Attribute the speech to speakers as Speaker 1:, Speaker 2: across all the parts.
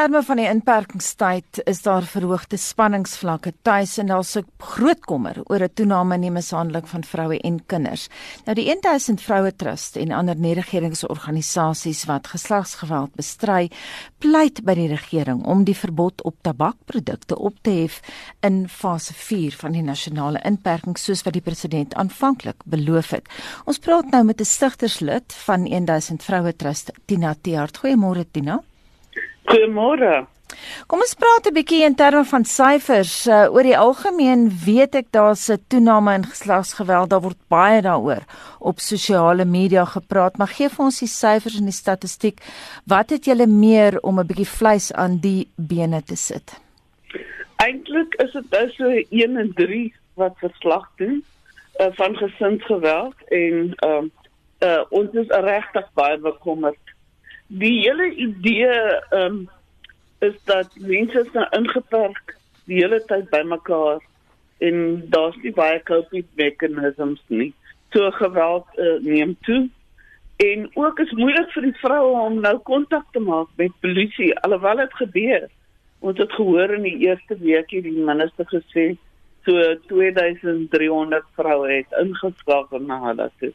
Speaker 1: terme van die inperkingstyd is daar verhoogde spanningsvlakke tuis en daar's 'n groot kommer oor 'n toename in die mishandeling van vroue en kinders. Nou die 1000 Vroue Trust en ander nie-regeringsorganisasies wat geslagsgeweld bestry, pleit by die regering om die verbod op tabakprodukte op te hef in fase 4 van die nasionale inperking soos wat die president aanvanklik beloof het. Ons praat nou met 'n stigterslid van 1000 Vroue Trust, Tina Tiaart. Goeiemôre Tina.
Speaker 2: Goeiemôre.
Speaker 1: Kom ons praat 'n bietjie in terme van syfers. Uh, oor die algemeen weet ek daar's 'n toename in geslagsgeweld. Daar word baie daaroor op sosiale media gepraat, maar gee vir ons die syfers en die statistiek. Wat het julle meer om 'n bietjie vleis aan die bene te sit?
Speaker 2: Eintlik is dit nou so 1 en 3 wat verslag doen uh, van gesinsgeweld en uh, uh, ons is regtig baie bekommerd die hele idee um, is dat mense is nou ingeperk die hele tyd bymekaar en daar's nie baie coping mechanisms nie. So geweld uh, neem toe en ook is moeilik vir die vroue om nou kontak te maak met polisie alhoewel dit gebeur. Ons het gehoor in die eerste week hier die minister gesê so 2300 vroue het ingeskakel na hulle toe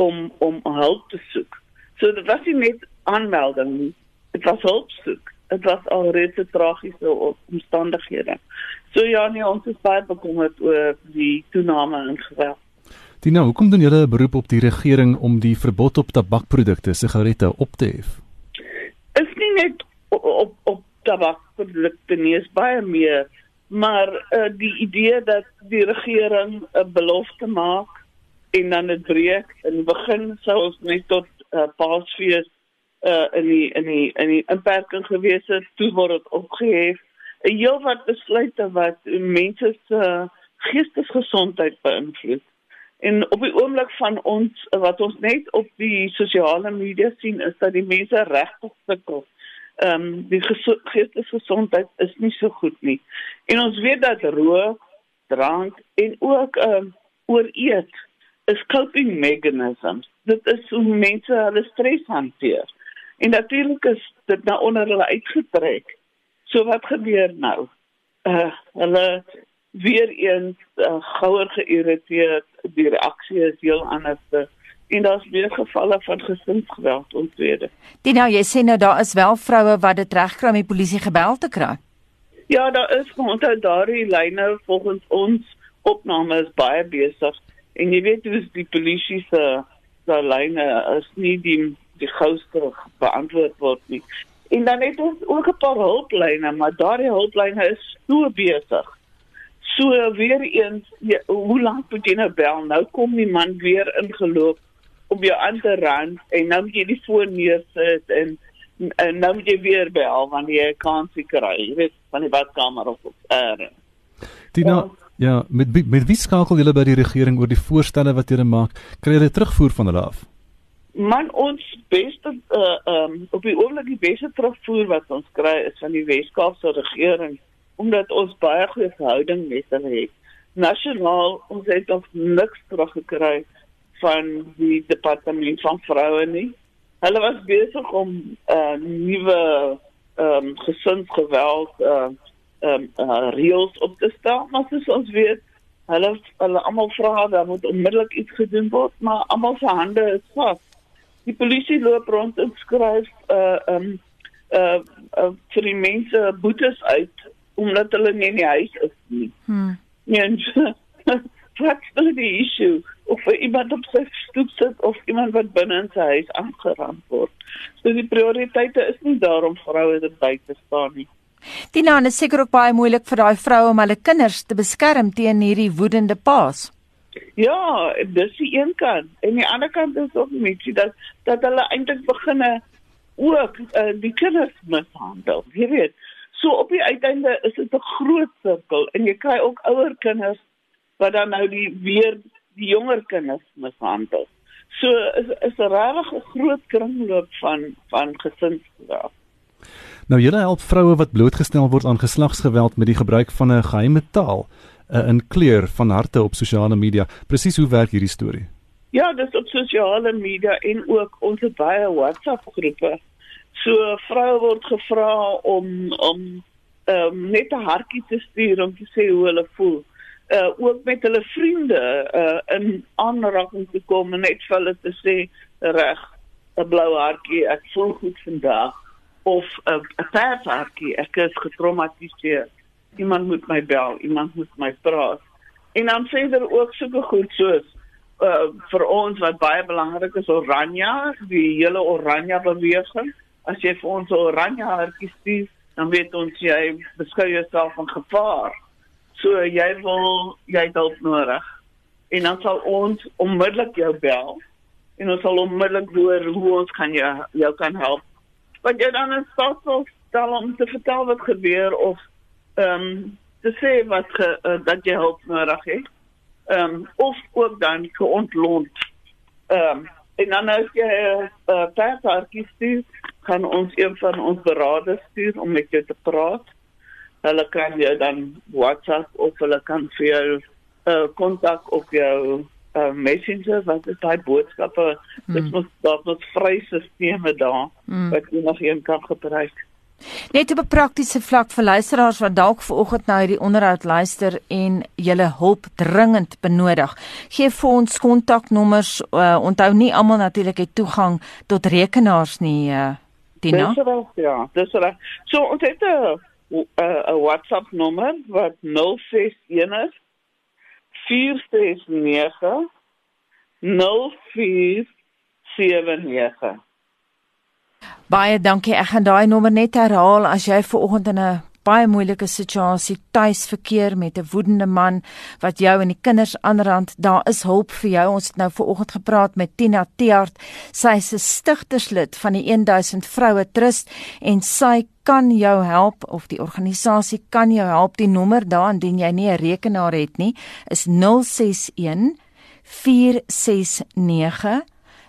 Speaker 2: om om hulp te soek. So dit was nie net aanmelding nie. Dit was hulpsoek. Dit was al reeds tragiese omstandighede. So ja, nee, ons is baie bekommerd oor die toename in geweld.
Speaker 3: Dina, hoekom doen julle 'n beroep op die regering om die verbod op tabakprodukte, sigarette op te hef?
Speaker 2: Is nie net op op, op tabakprodukte nie, is baie meer, maar uh, die idee dat die regering 'n belofte maak en dan dit breek in die begin sou ons net tot uh, Paasfees uh, in die in die in die inperking gewees het, toe word dit opgehef. 'n Heel wat besluite wat mense se uh, geestesgesondheid beïnvloed. En op die oomblik van ons wat ons net op die sosiale media sien is dat die mense regtig sukkel. Ehm um, die geestesgesondheid is nie so goed nie. En ons weet dat rook, drank en ook ehm um, ooreet is coping mechanisms. Dit is hoe mense hulle stres hanteer. En natuurlik is dit nou onder hulle uitgetrek. So wat gebeur nou? Uh hulle weer eens uh, gouer geïrriteerd, die reaksie is heel anders. En daar's weer gevalle van gesinsgeweld ontwede.
Speaker 1: Dit nou jy sê nou daar is wel vroue wat dit regkry om die polisie gebel te kry.
Speaker 2: Ja, daar is onthou daardie lyne volgens ons opname is baie besig en jy weet hoe die polisie se se lyne is nie die die gouste beantwoord word nie. En dan het ons ook 'n paar hulplyne, maar daardie hulplyne is so besig. So weer eens, ja, hoe lank moet jy nou bel? Nou kom die man weer ingeloop om jou aan te ran en nou moet jy die foon neersit en en nou moet jy weer bel wanneer jy kan kry, jy weet, van die badkamer of op air.
Speaker 3: Dit nou Ja, met met wie skakel julle by die regering oor die voorstelle wat julle maak? Kry julle terugvoer van hulle af?
Speaker 2: Man ons beste uh um op die oomblik die beste terugvoer wat ons kry is van die Wes-Kaapse regering omdat ons baie goeie verhouding met hulle het. Nasionaal ons het nog niks teruggekry van die departement van vroue nie. Hulle was besig om uh nuwe um gesinsgeweld uh um uh, reëls op te stel, maar soos ons weet, hulle hulle almal vra dat moet onmiddellik iets gedoen word, maar almal se hande is vas die polisie loop rond en skryf uh um uh, uh vir die mense boetes uit omdat hulle nie in die huis is nie. Hmm. En wat is die issue? Of iemand op sy stoep sit of iemand wat binne in sy huis aangerand word. So die prioriteite is nie daarom vroue te by te staan nie.
Speaker 1: Dit nou is seker ook baie moeilik vir daai vroue om hulle kinders te beskerm teen hierdie woedende paas.
Speaker 2: Ja, dis die een kant. En die ander kant is ook mense dat dat hulle eintlik beginne ook uh, die kinders mishandel. Jy weet, so op die uiteinde is dit 'n groot sirkel en jy kry ook ouer kinders wat dan nou die weer die jonger kinders mishandel. So is is 'n regtig 'n groot kringloop van van gesinsgeweld.
Speaker 3: Nou julle help vroue wat blootgestel word aan geslagsgeweld met die gebruik van 'n geheime taal uh, in kleur van harte op sosiale media. Presies hoe werk hierdie storie?
Speaker 2: Ja, dis op sosiale media en ook ons het baie WhatsApp groepe So vroue word gevra om om um, net 'n hartjie te stuur om te sê hoe hulle voel. Uh ook met hulle vriende uh in aanraking te kom en net vir hulle te sê reg 'n blou hartjie, ek voel goed vandag of 'n 'n perd hartjie, ek is getraumatiseer. Iemand moet my bel, iemand moet my praat. En dan hulle ook sulke goed soos uh vir ons wat baie belangrik is oranje, die hele oranje beweging. As jy vir ons oranje hartjie stuur, dan weet ons jy beskou jouself van gevaar. So jy wil jy dalk nodig. En dan sal ons onmiddellik jou bel en ons sal onmiddellik hoor hoe ons kan jou jou kan help. Want jy dan is sou stel om te vertel wat gebeur of ehm um, te sê wat ge, uh, dat jy hulp nodig het. Ehm um, of ook dan geontlont. Ehm um, en dan as jy 'n uh, persoonkie stuur kan ons een van ons beraders stuur om met jou te praat. Hulle kan jou dan WhatsApp of hulle kan vir jou uh, kontak op jou uh, Messenger wat is daai boodskappe. Hmm. Dit moet daar moet vry stelsels daar hmm. wat jy nog een kan gebruik.
Speaker 1: Net op 'n praktiese vlak vir luisteraars wat dalk vanoggend na hierdie onderhoud luister en julle hulp dringend benodig. Gee vir ons kontaknommers. Uh, onthou nie almal natuurlik het toegang tot rekenaars nie. Uh, Tina?
Speaker 2: Dis reg, ja, dis reg. So ons het 'n 'n WhatsApp nommer wat 061 469 0479.
Speaker 1: Baie dankie. Ek gaan daai nommer net herhaal as jy ver oggend in 'n baie moeilike situasie tuis verkeer met 'n woedende man wat jou en die kinders aanrand. Daar is hulp vir jou. Ons het nou ver oggend gepraat met Tina Teart. Sy is 'n stigterslid van die 1000 Vroue Trust en sy kan jou help of die organisasie kan jou help. Die nommer daar indien jy nie 'n rekenaar het nie, is 061 469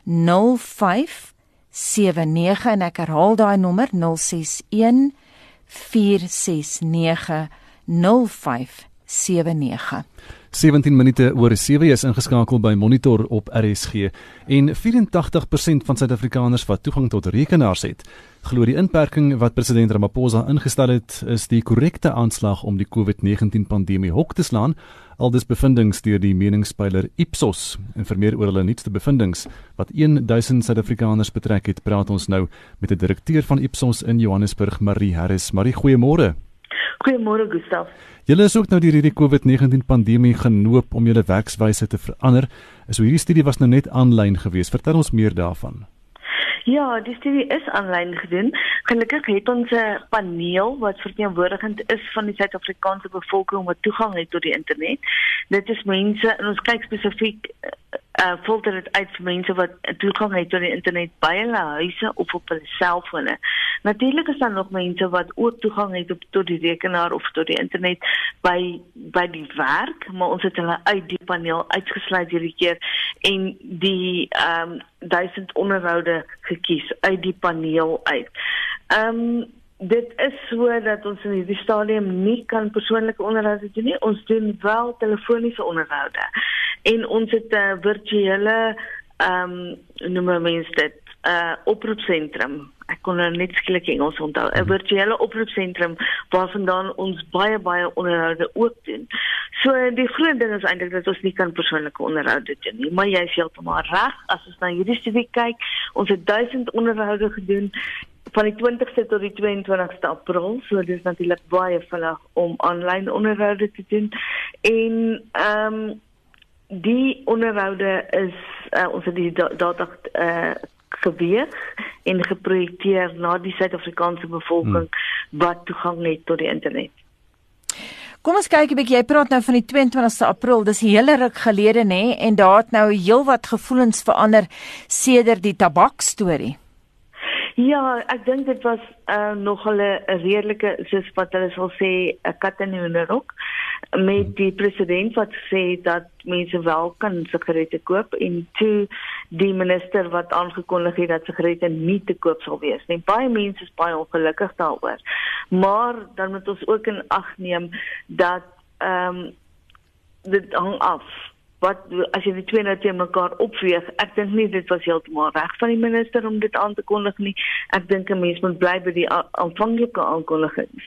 Speaker 1: 05 79 en ek herhaal daai nommer 061 469 0579.
Speaker 3: 17 minute oor 7 is ingeskakel by Monitor op RSG en 84% van Suid-Afrikaners wat toegang tot rekenaars het, glo die inperking wat president Ramaphosa ingestel het, is die korrekte aanslag om die COVID-19 pandemie hok te slaan, aldus bevindings deur die meningspeiler Ipsos. En vir meer oor hulle nuutste bevindings wat 1000 Suid-Afrikaners betrek het, praat ons nou met 'n direkteur van Ipsos in Johannesburg, Marie Harris. Marie, goeiemôre.
Speaker 4: Goeiemôre Gustaf.
Speaker 3: Julle is ook nou deur hierdie COVID-19 pandemie genoop om julle werkswyse te verander. So hierdie studie was nou net aanlyn geweest. Vertel ons meer daarvan.
Speaker 4: Ja, die studie is aanlyn gedoen. Gelukkig het ons 'n paneel wat verteenwoordigend is van die Suid-Afrikaanse bevolking wat toegang het tot die internet. Dit is mense en ons kyk spesifiek uh filter dit uit vir mense wat toegang het tot die internet by hulle huise of op hulle selfone. Natuurlik is daar nog mense wat ook toegang het op tot die rekenaar of tot die internet by by die werk, maar ons het hulle uit die paneel uitgesluit hierdie keer en die ehm um, duisend onderhoude gekies uit die paneel uit. Ehm um, dit is so dat ons in hierdie stadium nie kan persoonlike onderhoude doen nie. Ons doen wel telefoniese onderhoude en ons het 'n uh, virtuele ehm um, noem mens dit 'n uh, oproepsentrum. Ek kon nou net skielik Engels onthou. 'n. Virtuele oproepsentrum waarvandaan ons baie baie onderhoude ook doen. So die groot ding is eintlik dat ons nie kan persoonlike onderhoude doen nie, maar jy is heeltemal reg as ons na hierdie studie kyk. Ons het 1000 onderhoude gedoen van die 20ste tot die 22ste April. So dis natuurlik baie vinnig om aanlyn onderhoude te doen. En ehm um, die onderhoude is uh, ons het die data uh, geweeg en geprojekteer na die Suid-Afrikaanse bevolking hmm. wat toegang het tot die internet.
Speaker 1: Kom ons kyk 'n bietjie. Jy praat nou van die 22ste April. Dis 'n hele ruk gelede nê en daar het nou heelwat gevoelens verander sedert die tabak storie.
Speaker 4: Ja, ek dink dit was uh, nog 'n redelike soos wat hulle sal sê 'n kat in 'n hoenderhok met die president wat sê dat mense wel kan sigarette koop en toe die minister wat aangekondig het dat sigarette nie te koop sal wees nie. Baie mense is baie ongelukkig daaroor. Maar dan moet ons ook in ag neem dat ehm um, dit hang af wat as jy die twee nou teen mekaar opweeg, ek dink nie dit was heeltemal reg van die minister om dit aan te kondig nie. Ek dink 'n mens moet bly by die aanvanklike aankondigings.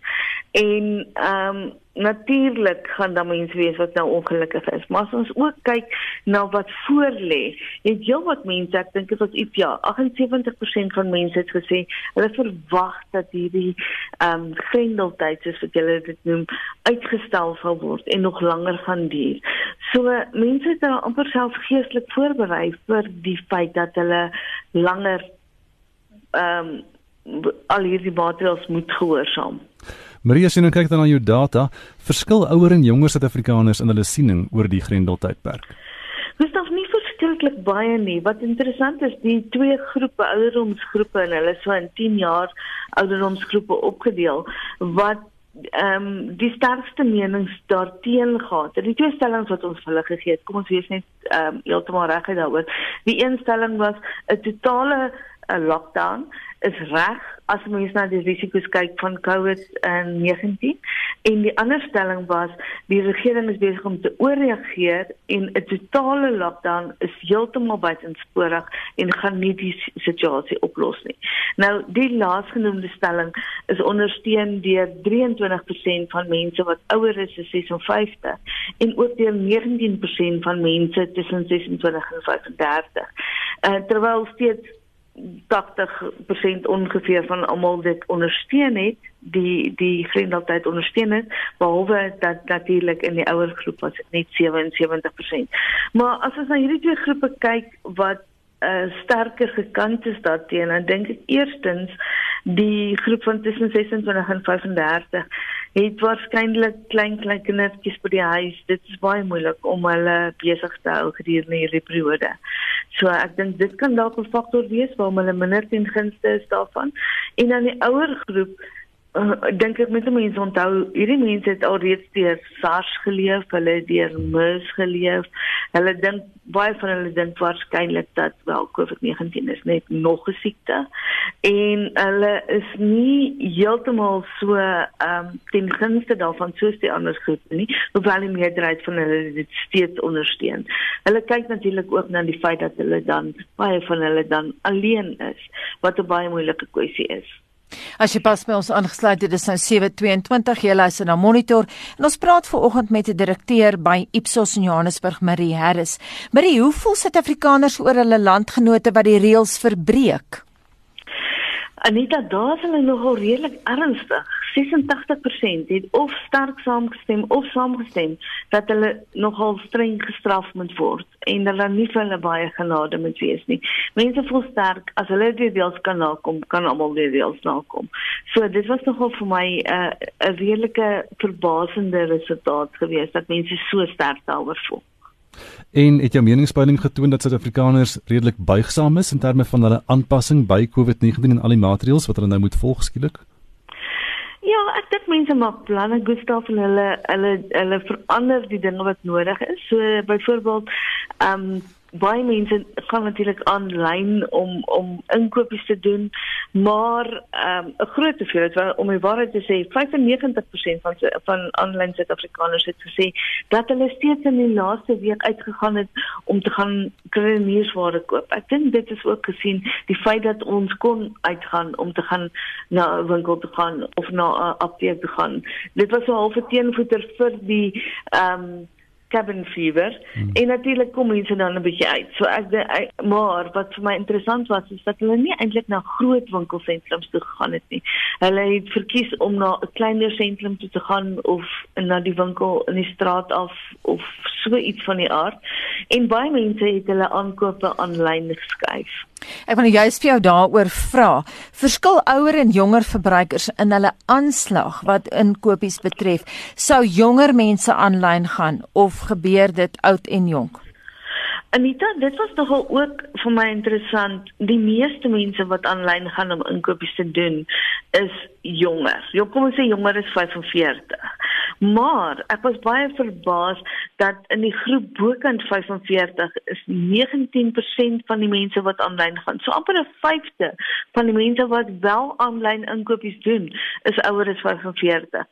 Speaker 4: En ehm um, natuurlik gaan daar mense wees wat nou ongelukkig is, maar as ons ook kyk na wat voor lê, het jy wat mense, ek dink dit was iets ja, 78% van mense het gesê hulle verwag dat hierdie ehm um, grendeltyd soos wat julle dit noem uitgestel sal word en nog langer gaan duur. So mense het dan amper self geestelik voorberei vir die feit dat hulle langer ehm um, al hierdie maatreëls moet gehoorsaam.
Speaker 3: Maria sien en kyk dan na jou data, verskil ouer en jonger Suid-Afrikaners in hulle siening oor die Grendeltydperk.
Speaker 4: Dis nog nie verskriklik baie nie. Wat interessant is, die twee groepe ouderdomsgroepe en hulle so in 10 jaar ouderdomsgroepe opgedeel wat ehm um, die sterkste menings daarteen gehad. Die twee stellings wat ons hulle gegee het, kom ons wees net ehm um, heeltemal reg daaroor. Die een stelling was 'n totale 'n lockdown is reg as mens na die risiko's kyk van COVID-19 en die ander stelling was die regering is besig om te ooreageer en 'n totale lockdown is heeltemal buitensporig en gaan nie die situasie oplos nie. Nou die laasgenoemde stelling is ondersteun deur 23% van mense wat ouer is as 56 en ook deur 19% van mense tussen 26 en 35. Uh, terwyl steeds 80% ongeveer van almal dit ondersteun het die die grendeltyd ondersteun het behalwe dat natuurlik in die ouer groep was net 77%. Maar as ons na hierdie twee groepe kyk wat uh, sterker gekant is daarteen dan dink ek eerstens die groep van tussen 26 en 35 het waarskynlik klein klein kindertjies by die huis. Dit is baie moeilik om hulle besig te hou gedurende hierdie periode. So ek dink dit kan dalk 'n faktor wees waarom hulle minder ten gunste is daarvan. En dan die ouer groep uh, dink ek die mense onthou hierdie mense het alreeds deur SARS geleef, hulle het deur MERS geleef. Hulle dink baie van hulle dink waarskynlik dat wel COVID-19 is net nog 'n siekte en hulle is nie heeltemal so ehm um, ten gunste daarvan soos die ander groepe nie, hoewel die meerderheid van hulle dit steeds ondersteun. Hulle kyk natuurlik ook na die feit dat hulle dan baie van hulle dan alleen is, wat 'n baie moeilike kwessie is.
Speaker 1: As jy pas by ons aangesluit het, dis nou 7:22 jy luister na Monitor en ons praat vanoggend met 'n direkteur by Ipsos in Johannesburg, Marie Harris. Marie, hoe voel Suid-Afrikaners oor hulle landgenote wat die reëls verbreek?
Speaker 4: Anita, daar is hulle nogal redelik ernstig. 86% het of sterk saamgestem of saamgestem dat hulle nogal streng gestraf moet word en hulle nie vir hulle baie genade moet wees nie. Mense voel sterk as hulle dit deels kan nakom, kan almal dit deels nakom. So dit was nogal vir my 'n uh, 'n redelike verbasende resultaat geweest dat mense so sterk daaroor voel.
Speaker 3: En het jou meningspeiling getoon dat Suid-Afrikaners redelik buigsaam is in terme van hulle aanpassing by COVID-19 en al die maatreëls wat hulle nou moet volg skielik?
Speaker 4: Ja, ek dink mense maak planne Gustaf en hulle hulle hulle verander die dinge wat nodig is. So byvoorbeeld, ehm um, baie mense gaan natuurlik aanlyn om om inkopies te doen, maar ehm, 'n um, groot hoeveelheid om die waarheid te sê, 95% van van aanlyn Suid-Afrikaners het gesê dat hulle steeds in die laaste week uitgegaan het om te gaan kruideniersware koop. Ek dink dit is ook gesien die feit dat ons kon uitgaan om te gaan na 'n winkel te gaan of na 'n apteek te gaan. Dit was 'n halfe teenvoeter vir die ehm um, cabin fever hmm. en natuurlik kom mense dan 'n bietjie uit. So ek de, maar wat vir my interessant was is dat hulle nie eintlik na groot winkelsentrums toe gegaan het nie. Hulle het verkies om na 'n kleiner sentrum toe te gaan of na die winkel in die straat af of so iets van die aard. En baie mense het hulle aankope aanlyn geskuif.
Speaker 1: Ek wil juist vir jou daaroor vra. Verskil ouer en jonger verbruikers in hulle aanslag wat inkopies betref. Sou jonger mense aanlyn gaan of gebeur dit oud en jonk?
Speaker 4: Anita, dit was nogal ook vir my interessant. Die meeste mense wat aanlyn gaan om inkopies te doen, is jonger. Jy kom ons sê jonger is 45. Maar ek was baie verbaas dat in die groep bokant 45 is 19% van die mense wat aanlyn gaan. So amper 'n vyfde van die mense wat wel aanlyn inkopies doen, is ouer as 45.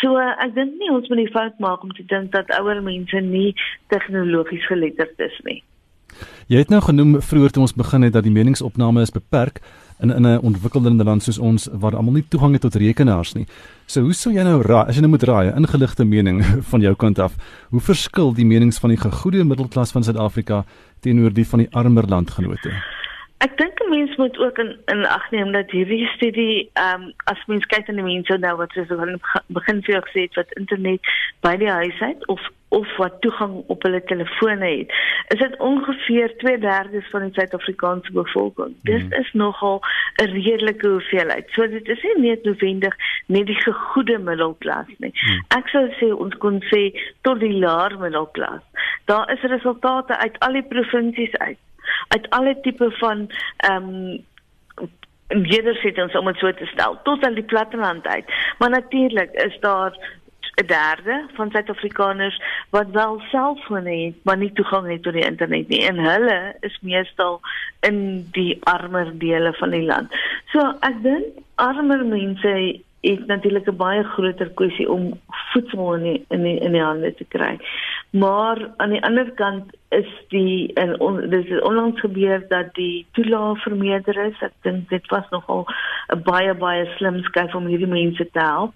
Speaker 4: So ek dink nie ons moet die fout maak om te dink dat ouer mense nie tegnologies geletterd is nie.
Speaker 3: Jy het nou genoem vroeër toe ons begin het dat die meningsopname is beperk in in 'n ontwikkelende land soos ons waar almal nie toegang het tot rekenaars nie. So hoe sou jy nou raai as jy nou moet raai 'n ingeligte mening van jou kant af? Hoe verskil die menings van die gegoede middelklas van Suid-Afrika teenoor die van die armer landgenote?
Speaker 4: Ek dink mense moet ook in in ag neem dat hierdie studie ehm um, as mens kyk na die mense nou wat soos begin vir gesê het wat internet by die huis het of of wat toegang op hulle telefone het, is dit ongeveer 2/3 van die Suid-Afrikaanse bevolking. Dis mm. is nogal 'n redelike hoeveelheid. So dit is nie net noodwendig net die gegoede middelklas nie. Mm. Ek sou sê ons kon sê tot die laer middelklas. Daar is resultate uit al die provinsies uit. Uit alle tipe van ehm um, nedersettings om dit so te stel tot aan die platteland uit. Maar natuurlik is daar 'n derde van Suid-Afrikaners wat wel selfone het, maar nie toegang het tot die internet nie. En hulle is meestal in die armer dele van die land. So ek dink armer mense het natuurlik 'n baie groter kwessie om voedsel in die, in die, in die hande te kry. Maar aan die ander kant is die en on, dis onlangs gebeur dat die toelaag vermeerder is. Ek dink dit was nogal 'n baie baie slim skuif om hierdie mense te help.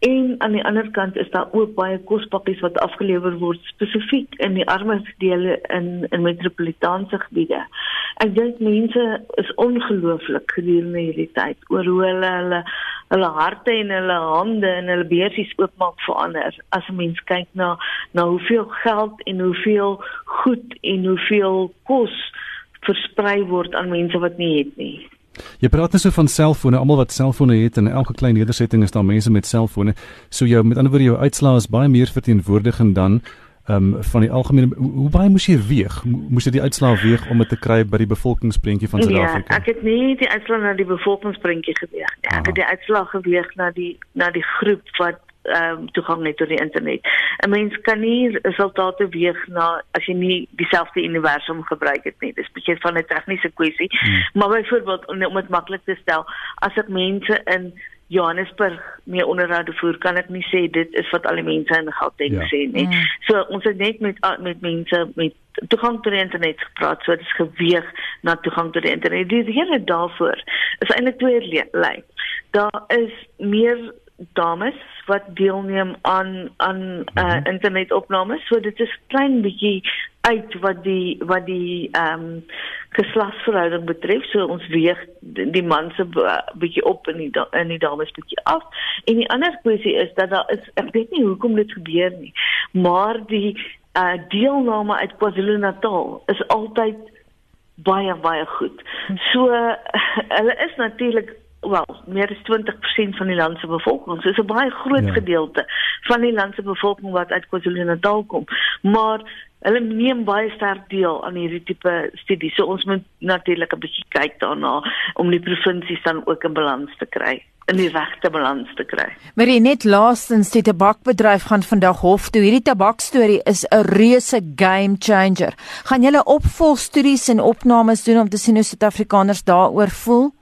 Speaker 4: En aan die ander kant is daar ook baie kospakkies wat afgelewer word spesifiek in die armer dele in in metropolitaanse gebiede. Ek dink mense is ongelooflik gedurende hierdie tyd oor hoe hulle hulle hulle harte en hulle hande en hulle beursies oopmaak vir ander. As 'n mens kyk na na hoeveel geld en hoeveel goed en hoeveel kos versprei word aan mense wat nie het nie.
Speaker 3: Jy praat net so van selfone, almal wat selfone het en elke klein nedersetting is daar mense met selfone. So jou met ander woorde jou uitslaa is baie meer verteenwoordigend dan ehm um, van die algemene hoe, hoe baie moes jy weeg? Moes jy die uitslaa weeg om dit te kry by die bevolkingsprentjie van Suid-Afrika?
Speaker 4: Ja, ek het nie die uitslaa na die bevolkingsprentjie geweeg nie. Ek het die uitslaa geweeg na die na die groep wat ehm um, toegang het tot die internet. 'n Mens kan nie resultate weeg na as jy nie dieselfde universum gebruik het nie. Dis bietjie van 'n tegniese kwessie. Hmm. Maar byvoorbeeld om dit maklik te stel, as ek mense in Johannesburg mee onderhoude voer, kan ek nie sê dit is wat al die mense in Gauteng ja. sê nie. Hmm. So ons het net met met mense met toegang tot die internet gepraat, so dit is geweeg na toegang tot die internet. Die rede daarvoor is eintlik twee lyn. Daar is meer dames wat deelneem aan aan uh, -hmm. internetopnames. So dit is klein bietjie uit wat die wat die ehm um, geslagsverhouding betref. So ons weeg die, man se bietjie op in die in die dames bietjie af. En die ander kwessie is dat daar is ek weet nie hoekom dit gebeur nie, maar die uh, deelname uit KwaZulu-Natal is altyd baie baie goed. Hm. So uh, hulle is natuurlik wel meer as 20% van die land se bevolking. So dis 'n baie groot ja. gedeelte van die land se bevolking wat uit KwaZulu-Natal kom. Maar hulle neem baie sterk deel aan hierdie tipe studies. So ons moet natuurlik 'n bietjie kyk daarna om die provinsies dan ook in balans te kry in die regte balans te kry.
Speaker 1: Maar net laastens die tabakbedryf gaan vandag hof toe. Hierdie tabakstorie is 'n reuse game changer. Gaan julle opvolgstudies en opnames doen om te sien hoe Suid-Afrikaners daaroor voel?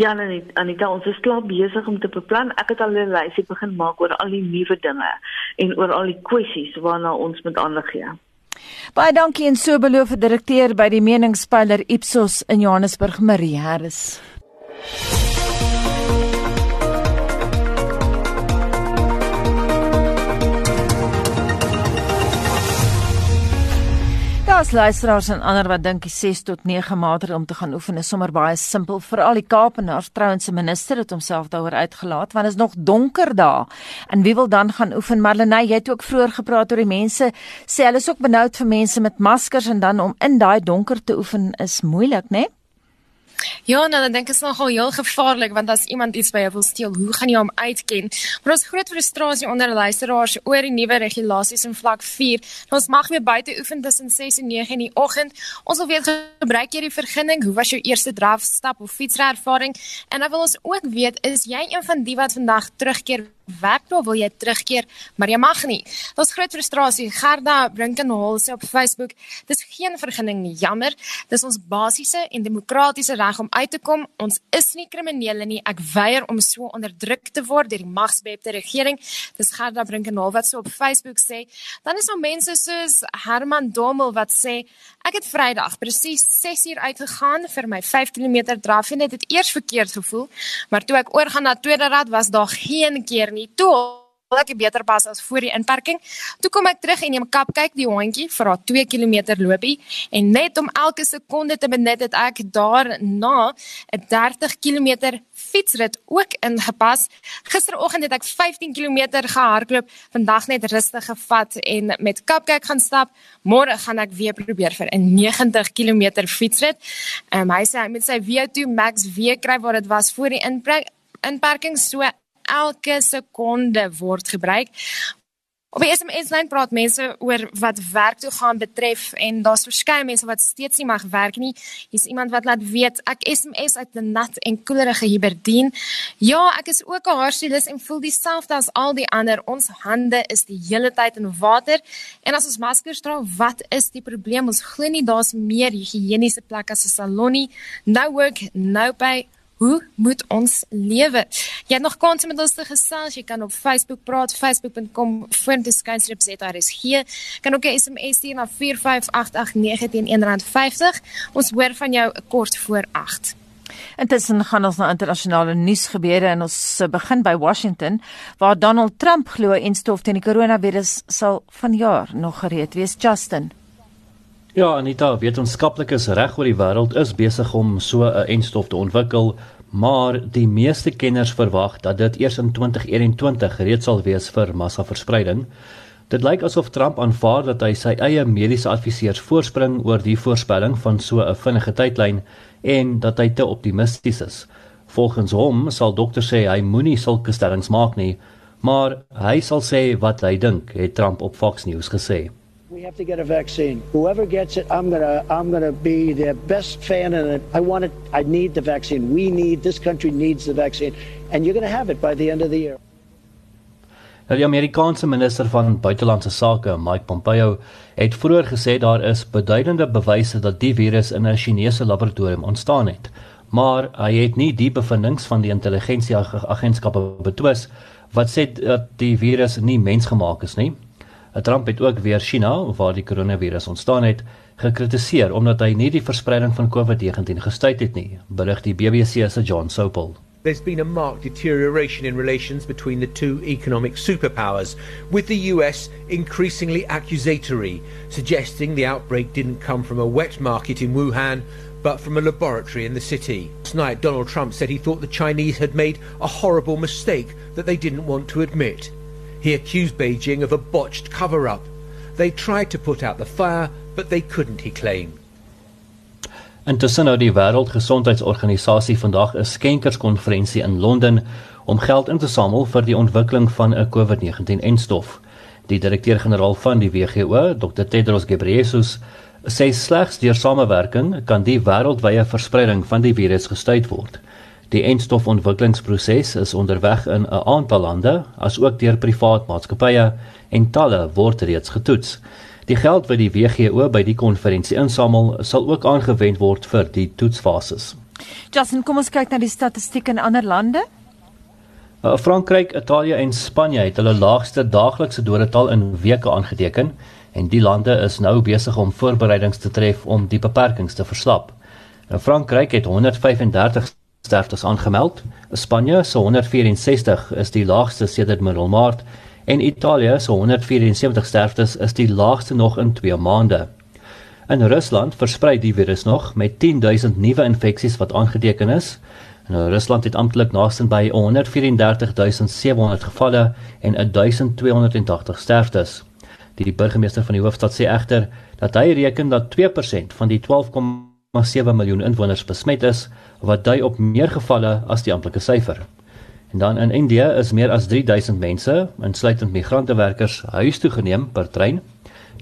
Speaker 4: Ja, nee, Anita, ons is klaar besig om te beplan. Ek het al 'n lysie begin maak oor al die nuwe dinge en oor al die kwessies waarna ons moet aandag gee.
Speaker 1: Baie dankie en so beloof die direkteur by die meningspeiler Ipsos in Johannesburg, Marie Harris. As luisteraars en ander wat dink die 6 tot 9 maandre om te gaan oefen is sommer baie simpel. Vir al die Kaapenaars trouens se minister het homself daaroor uitgelaat want is nog donker daar. En wie wil dan gaan oefen? Marlenae jy het ook vroeër gepraat oor die mense. Sê hulle is ook benoud vir mense met maskers en dan om in daai donker te oefen is moeilik né? nee?
Speaker 5: Ja, nou dan dink ek is nogal heel gevaarlik want as iemand iets by jou wil steel, hoe gaan jy hom uitken? Maar ons groot frustrasie onder luisteraars oor die nuwe regulasies in vlak 4. Ons mag weer buite oefen tussen 6 en 9 in die oggend. Ons wil weet gebruik jy die vergunning? Hoe was jou eerste drafstap of fietsry ervaring? En dan wil ons ook weet, is jy een van die wat vandag terugkeer werk daar wil jy terugkeer, maar jy mag nie. Daar's groot frustrasie. Gerda Brinkenhol sê op Facebook, dis geen vergunning nie. Jammer. Dis ons basiese en demokratiese reg om uit te kom. Ons is nie kriminele nie. Ek weier om so onderdruk te word deur die magsbepte regering. Dis Gerda Brinkenhol wat so op Facebook sê. Dan is daar mense soos Herman Domel wat sê, ek het Vrydag presies 6 uur uitgegaan vir my 5 km draf en dit het eers verkeerd gevoel, maar toe ek oorgaan na tweede rad was daar geen keer nie. Toe ek beter pas as voor die inperking. Toe kom ek terug en neem kap kyk die hondjie vir haar 2 km loopie en net om elke sekonde te benut het ek daarna 'n 30 km fietsrit ook ingepas. Gisteroggend het ek 15 km gehardloop, vandag net rustig gevat en met kap kyk gaan stap. Môre gaan ek weer probeer vir 'n 90 km fietsrit. Ehm um, hy sê hy met sy VO2 max weer kry waar dit was voor die inperking so elke sekonde word gebruik. Op die SMS lyn praat mense oor wat werk toe gaan betref en daar's verskeie mense wat steeds nie mag werk nie. Hier's iemand wat laat weet ek SMS uit 'n nat en koelerige Hiberdien. Ja, ek is ook 'n haarstylist en voel dieselfde as al die ander. Ons hande is die hele tyd in water en as ons maskers dra, wat is die probleem? Ons glo nie daar's meer higiëniese plekke as 'n salon nie. No work, no pay. Hoe moet ons lewe? Jy het nog kans om met ons te gesels. Jy kan op Facebook praat, facebook.com vorentoe skynstreep ZRSG. Kan ook 'n SMS stuur na 45889 teen R1.50. Ons hoor van jou kort voor 8.
Speaker 1: Intussen gaan ons na internasionale nuus gebeure en ons begin by Washington waar Donald Trump glo en stof teen die koronavirus sal vanjaar nog gereed wees Justin.
Speaker 6: Ja, Anita, wetenskaplikes reg oor die wêreld is besig om so 'n enstof te ontwikkel, maar die meeste kenners verwag dat dit eers in 2021 gereed sal wees vir massaverspreiding. Dit lyk asof Trump aanvaar dat hy sy eie mediese adviseurs voorspring oor die voorspelling van so 'n vinnige tydlyn en dat hy te optimisties is. Volgens hom sal dokters sê hy moenie sulke stellings maak nie, maar hy sal sê wat hy dink, het Trump op Fox News gesê.
Speaker 7: We have to get a vaccine. Whoever gets it, I'm gonna I'm gonna be their best fan, and I want it. I need the vaccine. We need this country needs the vaccine, and you're gonna have it by the end of the year.
Speaker 6: Nou, die Amerikaanse minister van buitelandse sake, Mike Pompeo, het vroeër gesê daar is beduidende bewyse dat die virus in 'n Chinese laboratorium ontstaan het, maar hy het nie die bevindinge van die intelligensieagentskappe betwis wat sê dat die virus nie mensgemaak is nie. Trump het ook weer China waar die koronavirus ontstaan het gekritiseer omdat hy nie die verspreiding van COVID-19 gestuit het nie, berig die BBC se John Sopel.
Speaker 8: There's been a marked deterioration in relations between the two economic superpowers, with the US increasingly accusatory, suggesting the outbreak didn't come from a wet market in Wuhan, but from a laboratory in the city. Last night, Donald Trump said he thought the Chinese had made a horrible mistake that they didn't want to admit. He accused Beijing of a botched cover up. They tried to put out the fire, but they couldn't, he claimed.
Speaker 6: Intussen hou die Wêreldgesondheidsorganisasie vandag 'n skenkerskonferensie in Londen om geld in te samel vir die ontwikkeling van 'n COVID-19-enstof. Die direkteur-generaal van die WHO, Dr. Tedros Ghebreyesus, sê slegs deur samewerking kan die wêreldwye verspreiding van die virus gestuit word. Die enstofontwikkelingsproses is onderweg in 'n aantal lande, asook deur privaat maatskappye en talle word reeds getoets. Die geld wat die WGO by die konferensie insamel, sal ook aangewend word vir die toetsfases.
Speaker 1: Justin, kom ons kyk na die statistiek in ander lande.
Speaker 6: Uh, Frankryk, Italië en Spanje het hulle laagste daaglikse dodetal in weke aangeteken en die lande is nou besig om voorbereidings te tref om die beperkings te verslap. In Frankryk het 135 sterftes aangemeld. Spanje se 164 is die laagste sedert middel Maart en Italië se 174 sterftes is die laagste nog in 2 maande. In Rusland versprei die virus nog met 10000 nuwe infeksies wat aangeteken is. En Rusland het amptelik naaste by 134700 gevalle en 1280 sterftes. Die burgemeester van die hoofstad sê egter dat hy reken dat 2% van die 12,7 miljoen inwoners besmet is wat dui op meer gevalle as die amptelike syfer. En dan in Indië is meer as 3000 mense, insluitend migrantewerkers, huis toe geneem per trein.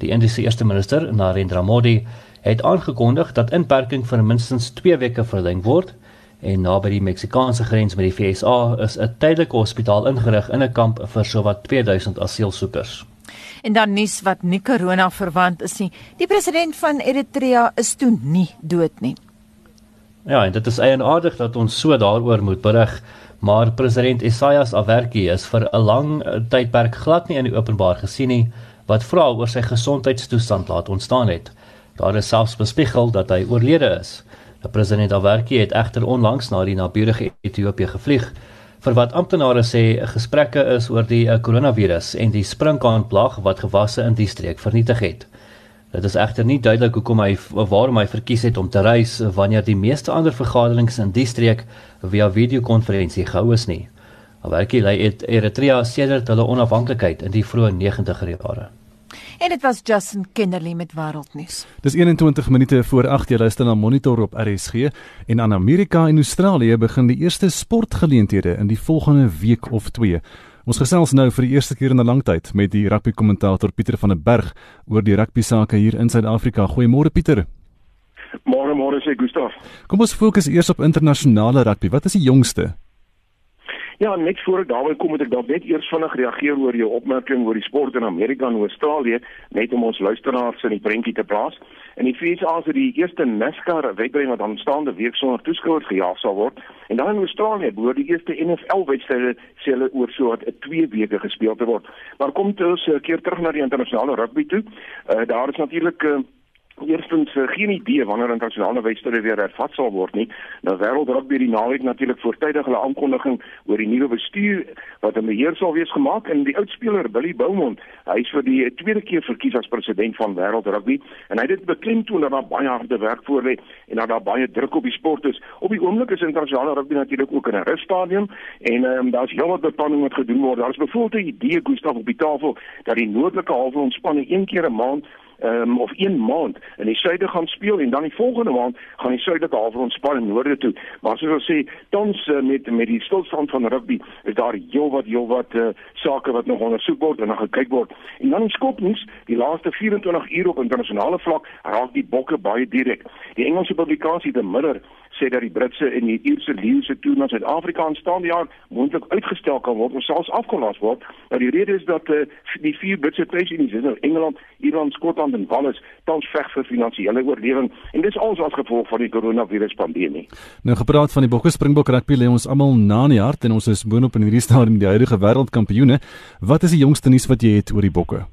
Speaker 6: Die Indiese eerste minister, Narendra Modi, het aangekondig dat inperking vir minstens 2 weke verleng word En naby die Meksikaanse grens met die VSA is 'n tydelike hospitaal ingerig in 'n kamp vir sowat 2000 asielsoekers.
Speaker 1: En dan nuus wat nie corona verwant is nie. Die president van Eritrea is toe nie dood nie.
Speaker 6: Ja, en dit is eienaardig dat ons so daaroor moet berig, maar president Isaias Afwerki is vir 'n lang tydperk glad nie in die openbaar gesien nie wat vra oor sy gesondheidstoestand laat ontstaan het. Daar is selfs bespiegel dat hy oorlede is. Die president Afwerki het egter onlangs na die naburige Ethiopië gevlieg vir wat amptenare sê gesprekke is oor die koronavirus eh, en die sprinkaanplaag wat gewasse in die streek vernietig het. Dit is egter nie duidelik hoekom hy waarom hy verkies het om te reis wanneer die meeste ander vergaderings in die streek via videokonferensie gehou is nie. Alhoewel hy Eritrea sedert hulle onafhanklikheid in die vroeë 90er jare
Speaker 1: En dit was Justin Kennerly met wêreldnuus.
Speaker 3: Dis 21 minute voor 8 jy luister na Monitor op RSG en aan Amerika en Australië begin die eerste sportgeleenthede in die volgende week of 2. Ons gesels nou vir die eerste keer in 'n lang tyd met die rugby kommentator Pieter van der Berg oor die rugby sake hier in Suid-Afrika. Goeiemôre Pieter.
Speaker 9: Môre môre sê Gustaf.
Speaker 3: Kom ons fokus eers op internasionale rugby. Wat is die jongste?
Speaker 9: Ja, net voor ek daarby kom moet ek dalk net eers vinnig reageer oor jou opmerking oor die sport in Amerika en Australië, net om ons luisteraars in die prentjie te plaas. En die FIA het die eerste NASCAR wedren wat aanstaande week sonder toeskouers gejaag sal word. En dan in Australië behoort die eerste NFL wedstryde sele oor so 'n 2 weke gespeel te word. Maar kom ons keer terug na die internasionale rugby toe. Uh, daar is natuurlik uh, Eerstens uh, geen idee wanneer internasionale wedstryde weer hervat sal word nie. Nou wêreld rugby die naweek natuurlik voortydig hulle aankondiging oor die nuwe bestuur wat in beheer sal wees gemaak en die oudspeler Billy Beaumont, hy is vir die tweede keer verkies as president van wêreld rugby en hy het dit beklemtoon dat daar baie harde werk voor lê en dat daar baie druk op die sport is. Op die oomblik is internasionale rugby natuurlik ook in 'n russtadium en um, daar's heelwat beplanning wat gedoen word. Daar is byvoorbeeld 'n idee Gustaf op die tafel dat die noordelike halfrond ontspanning een keer 'n maand um, of een maand in die suide gaan speel en dan die volgende maand gaan die suidelike halfrond span in noorde toe. Maar soos ons sê, tans uh, met met die stilstand van rugby is daar heelwat heelwat uh, sake wat nog ondersoek word en nog gekyk word. En dan in skopnuus, die laaste 24 uur op internasionale vlak raak die bokke baie direk. Die Engelse publikasie The Mirror sê dat die Britse en die Ierse leeu's toe na Suid-Afrika aanstaande jaar moontlik uitgestel kan word of selfs afgelas word. Nou die rede is dat uh, die vier Britse tuisunies, nou Engeland, Ierland, Skotland en Wales, tans veg vir finansiële oorlewing en dis alles as gevolg van die koronavirus pandemie.
Speaker 3: Nou gepraat van die Bokke Springbok rugby lê ons almal na in die hart en ons is boonop in hierdie stadium die huidige wêreldkampioene. Wat is die jongste nuus wat jy het oor die Bokke?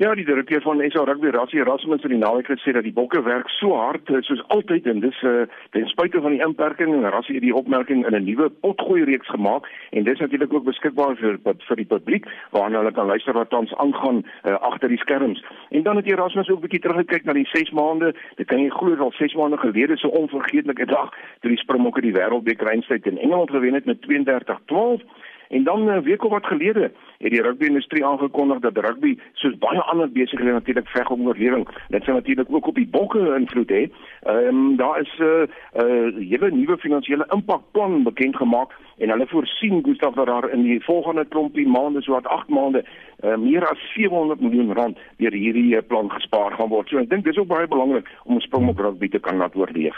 Speaker 9: Ja, die direkteur van SA Rugby, Rassie Erasmus het die naweek gesê dat die bokke werk so hard eh, soos altyd en dis uh, ten spyte van die inperking en Rassie het die opmerking in 'n nuwe potgooi reeks gemaak en dis natuurlik ook beskikbaar vir vir die publiek waarna hulle kan luister wat tans aangaan uh, agter die skerms. En dan het Erasmus ook 'n bietjie teruggekyk na die 6 maande. Dit kan jy glo al 6 maande gelede so onvergeetlike dag toe die Springbokke die Wêreldbeker eindstryd in Engeland gewen het met 32-12 En dan 'n uh, week of wat gelede het die rugby-industrie aangekondig dat rugby soos baie ander besighede natuurlik veg om oorlewing. Dit sal natuurlik ook op die bokke invloed hê. Ehm um, daar is 'n uh, uh, hele nuwe finansiële impakplan bekend gemaak en hulle voorsien Gustaf dat daar in die volgende klompie maande so wat 8 maande uh, meer as 700 miljoen rand deur hierdie plan gespaar gaan word. So ek dink dis ook baie belangrik om ons spring op rugby te kan laat oorleef.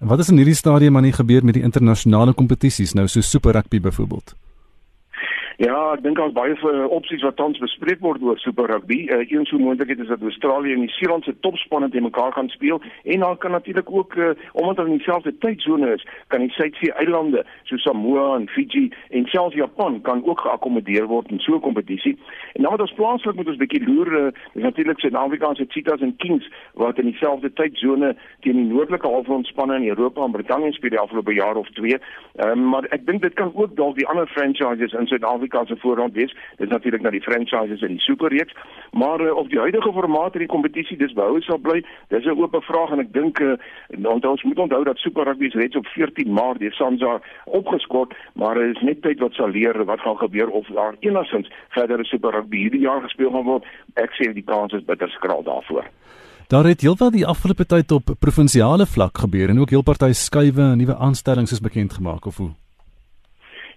Speaker 3: Wat is in hierdie stadium aan die gebeur met die internasionale kompetisies nou so Super Rugby byvoorbeeld?
Speaker 9: Ja, ek dink daar's baie uh, opsies wat tans bespreek word oor Super Rugby. Uh, een so moontlikheid is dat Australië en New Zealand se topspanne teen mekaar gaan speel en dan kan natuurlik ook uh, omdat hulle in dieselfde tydsone is, kan die Suidsee eilande soos Samoa en Fiji en selfs Japan kan ook geakkommodeer word in so 'n kompetisie. En dan wat ons plaaslik moet ons bietjie loer, uh, is natuurlik Suid-Afrikaanse Cheetahs en Kings wat in dieselfde tydsone teen die noordelike halfrondspanne in Europa en Brittanje speel die afgelope jaar of twee. Um, maar ek dink dit kan ook dalk die ander franchises in Suid-Afrika Suid-Afrika se voorrond wees. Dit is natuurlik na die franchises in die superreeks, maar uh, of die huidige formaat in die kompetisie dis behou sal bly, dis 'n oop vraag en ek dink uh, ons moet onthou dat Super Rugby reeds op 14 Maart deur SANZA opgeskort, maar dit is net tyd wat sal leer wat gaan gebeur of daar enigstens verdere Super Rugby hierdie jaar gespeel gaan word. Ek sê die kans is bitter skraal daarvoor.
Speaker 3: Daar het heelwat die afgelope tyd op provinsiale vlak gebeur en ook heel party skuwe en nuwe aanstellings is bekend gemaak of hoe?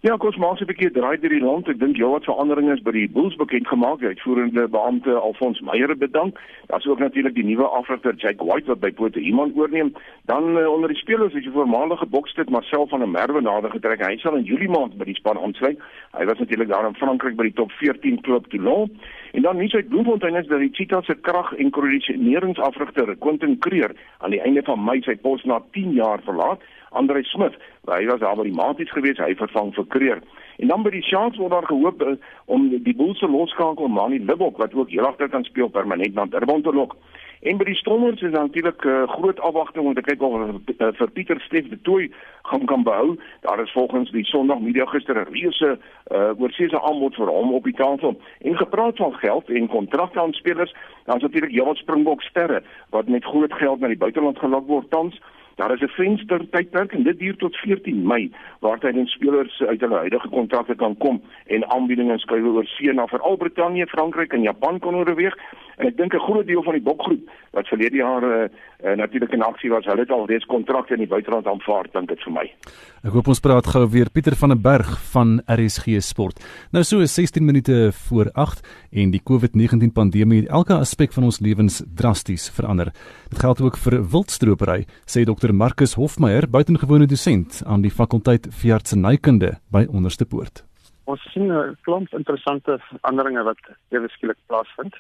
Speaker 9: Ja, kos maak 'n bietjie draai deur die land. Ek dink jy wat verandering is by die Bulls bekend gemaak. Die uitvoerende beampte Alfons Meyer bedank. Daar's ook natuurlik die nuwe afrigter Jake White wat by Pote iemand oorneem. Dan uh, onder die spelers is die voormalige bokstit Marcel van der Merwe nader getrek. Hy sal in Julie maand by die span aansluit. Hy was natuurlik daar in Frankryk by die top 14 klub Toulon. En dan nie uit Bloemfontein is dat die Cheetahs se krag en koördineringsafrigter Quentin Creer aan die einde van Mei sy pos na 10 jaar verlaat. Andre Smith, hy was daar by die Maties gewees, hy vervang vir Creer. En dan by die Sharks word daar gehoop uh, om die Bulls se losskakel Manny Libok wat ook heel agter kan speel permanent na Durban te lok. En by die Stormers is natuurlik uh, groot afwagting om te kyk of uh, vir Pieter Steef de Tooi gaan kan behou. Daar is volgens die Sondag Media gister 'n reuse uh, oorseese aanbod vir hom op die tafel. En gepraat van geld en kontrakte aan spelers, dan is natuurlik heelwat Springbok sterre wat met groot geld na die buiteland gelok word tans. Daar is 'n venster tydperk en dit duur tot 14 Mei waar tydens spelers uit hulle huidige kontrakte kan kom en aanbiedinge skrywe oor see na veral Brittanje, Frankryk en Japan kon oorweeg. En ek dink 'n groot deel van die bokgroep wat verlede jaar uh, uh, natuurlik in aksie was, hulle het al reeds kontrakte in die buiteland aanvaar, dink dit vir my.
Speaker 3: Ek hoop ons praat gou weer Pieter van der Berg van RSG Sport. Nou so is 16 minute voor 8 en die COVID-19 pandemie het elke aspek van ons lewens drasties verander. Dit geld ook vir wildstropery, sê Dr Marcus Hofmeyer, buitengewone dosent aan die fakulteit veeartsenykunde by Onderste Poort.
Speaker 10: Ons sien 'n klomp interessante veranderinge wat ewe skielik plaasvind.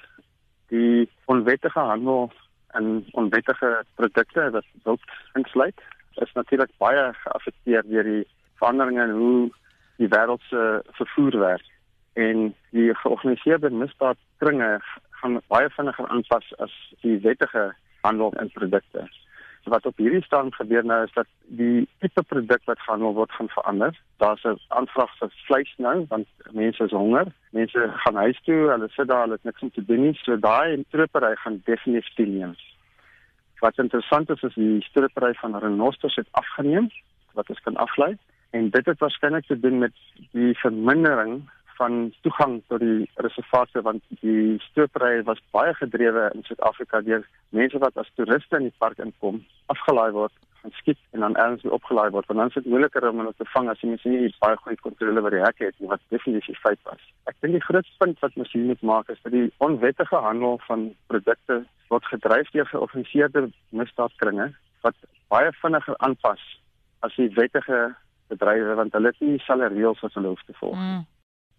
Speaker 10: Die onwettige handel en onwettige produkte wat wild insluit is natuurlik baie geaffekteer deur die veranderinge in hoe die wêreld se vervoer werk. En die georganiseerde misdaadkringe gaan baie vinniger aanpas as die wettige handel in produkte wat op hierdie stand gebeur nou is dat die tipe produk wat gehandel word gaan verander. Daar's 'n aanvraag vir vleis nou want mense is honger. Mense gaan huis toe, hulle sit daar, hulle het niks om te doen nie. So daai stropery gaan definitief toeneem. Wat interessant is is die stropery van renosters het afgeneem wat ons kan aflei en dit het waarskynlik te doen met die vermindering van toegang tot die reservate want die stropery was baie gedrewe in Suid-Afrika deur mense wat as toeriste in die park inkom, afgelaai word, gaan skiet en dan weer opgelaai word. Want dan is dit moeiliker om hulle te vang as jy mens nie baie goeie kontrole by die hekke het nie wat definitief feit was. Ek dink die grootste punt wat mens hier moet maak is dat die onwettige handel van produkte word gedryf deur georganiseerde misdaadkringe wat baie vinniger aanpas as die wettige bedrywe want hulle het nie dieselfde reëls wat hulle hoef te volg. Mm.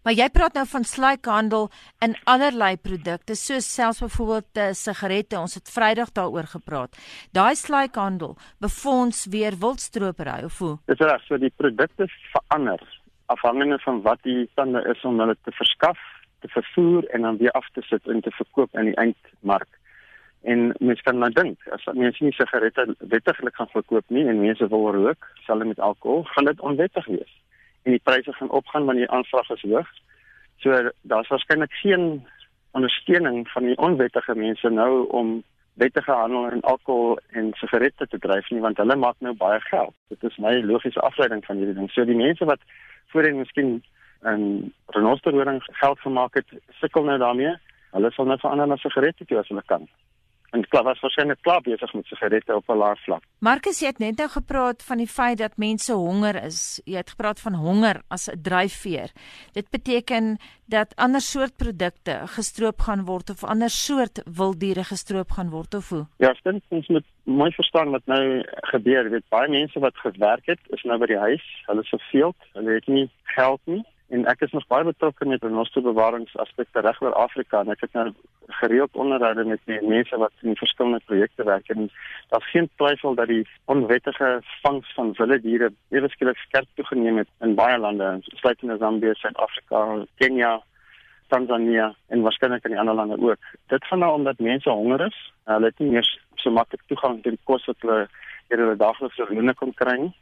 Speaker 1: Maar jy praat nou van sluikhandel in allerlei produkte, soos selfs byvoorbeeld uh, sigarette. Ons het Vrydag daaroor gepraat. Daai sluikhandel befonds weer wildstropery of hoe?
Speaker 10: Dis reg, so die produkte verander afhangende van wat die tande is om hulle te verskaf, te vervoer en dan weer af te sit en te verkoop in die eindmark. En mens kan nou dink, as mense nie sigarette wettiglik gaan verkoop nie en mense wil rook, sal dit met alkohol gaan dit onwettig wees en die pryse gaan opgaan wanneer die aanvraag is hoog. So daar's waarskynlik geen ondersteuning van die onwettige mense nou om wettige handel in alkohol en sigarette te dryf nie want hulle maak nou baie geld. Dit is my logiese afleiding van hierdie ding. So die mense wat voorheen miskien 'n renosterhoring geld gemaak het, sukkel nou daarmee. Hulle sal net verander na sigarette toe as hulle kan en klaar was waarskynlik klaar besig met sigarette op 'n laer vlak.
Speaker 1: Marcus, jy het net nou gepraat van die feit dat mense honger is. Jy het gepraat van honger as 'n dryfveer. Dit beteken dat ander soort produkte gestroop gaan word of ander soort wilddiere gestroop gaan word of hoe?
Speaker 10: Ja, ek dink ons moet mooi verstaan wat nou gebeur. Jy weet baie mense wat gewerk het, is nou by die huis. Hulle is verveeld. Hulle het nie geld nie en ek is nog baie betrokke met renosterbewaringsaaspekte reg oor Afrika en ek het nou gereeld onderhoude met die mense wat in verskillende projekte werk en daar's geen twyfel dat die onwettige vangs van wilde diere ewe skielik skerp toegeneem het in baie lande, insluitende Zambië, Suid-Afrika, Kenia, Tanzania en waarskynlik in die ander lande ook. Dit gaan nou omdat mense honger is. Hulle het nie meer so maklik toegang tot die kos wat hulle in hulle daaglikse loone kon kry nie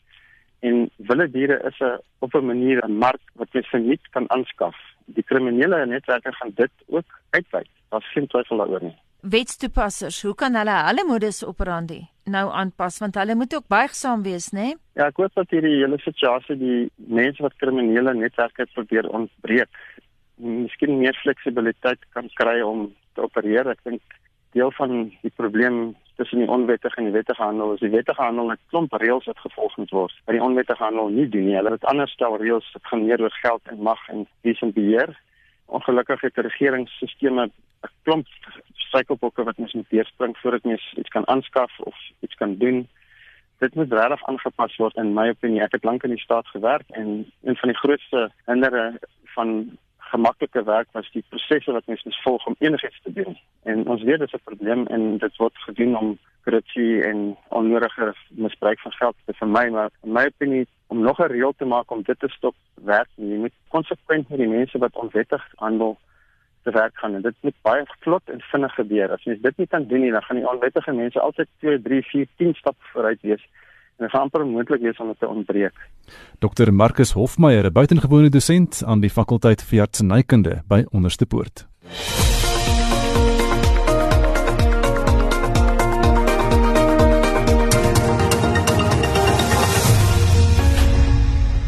Speaker 10: en wilde diere is 'n op 'n manier 'n mark wat jy verniet kan aanskaf. Die kriminele netwerke gaan dit ook uitwyd. Daar's geen twyfel daaroor nie.
Speaker 1: Wetstoepassers, hoe kan hulle hulle modus operandi nou aanpas want hulle moet ook buigsaam wees, né? Nee?
Speaker 10: Ja, ek hoop dat hierdie hele situasie die mense wat kriminele netwerke probeer ontbreek, miskien meer fleksibiliteit kan kry om te opereer. Ek dink deel van die probleem tussen die onwettige en die wettige handel is die wettige handel 'n klomp reëls wat gevolg moet word. By die onwettige handel nie doen nie. Hulle het ander stel reëls wat gaan meer oor geld en mag en wie se beheer. Ongelukkig het regeringsstelsels 'n klomp struikelblokke wat mens moet deurspring voordat mens iets kan aanskaf of iets kan doen. Dit moet regtig aangepas word in my opinie. Ek het lank in die staat gewerk en een van die grootste hindere van gemaklike werk was die prosesse wat mens moet volg om enigiets te doen. En ons weet dit is 'n probleem en dit word gedoen om korrupsie en onnodige misbruik van geld te vermy, maar in my opinie om nog 'n reël te maak om dit te stop werk, jy moet konsekwent met die mense wat onwettig handel te werk gaan en dit moet baie vlot en vinnig gebeur. As jy dit nie kan doen nie, dan gaan die onwettige mense altyd 2, 3, 4, 10 stappe vooruit wees en gaan amper moontlik wees om dit te ontbreek.
Speaker 3: Dr Marcus Hofmeyer, 'n buitengewone dosent aan die fakulteit veeartsenykunde by Onderste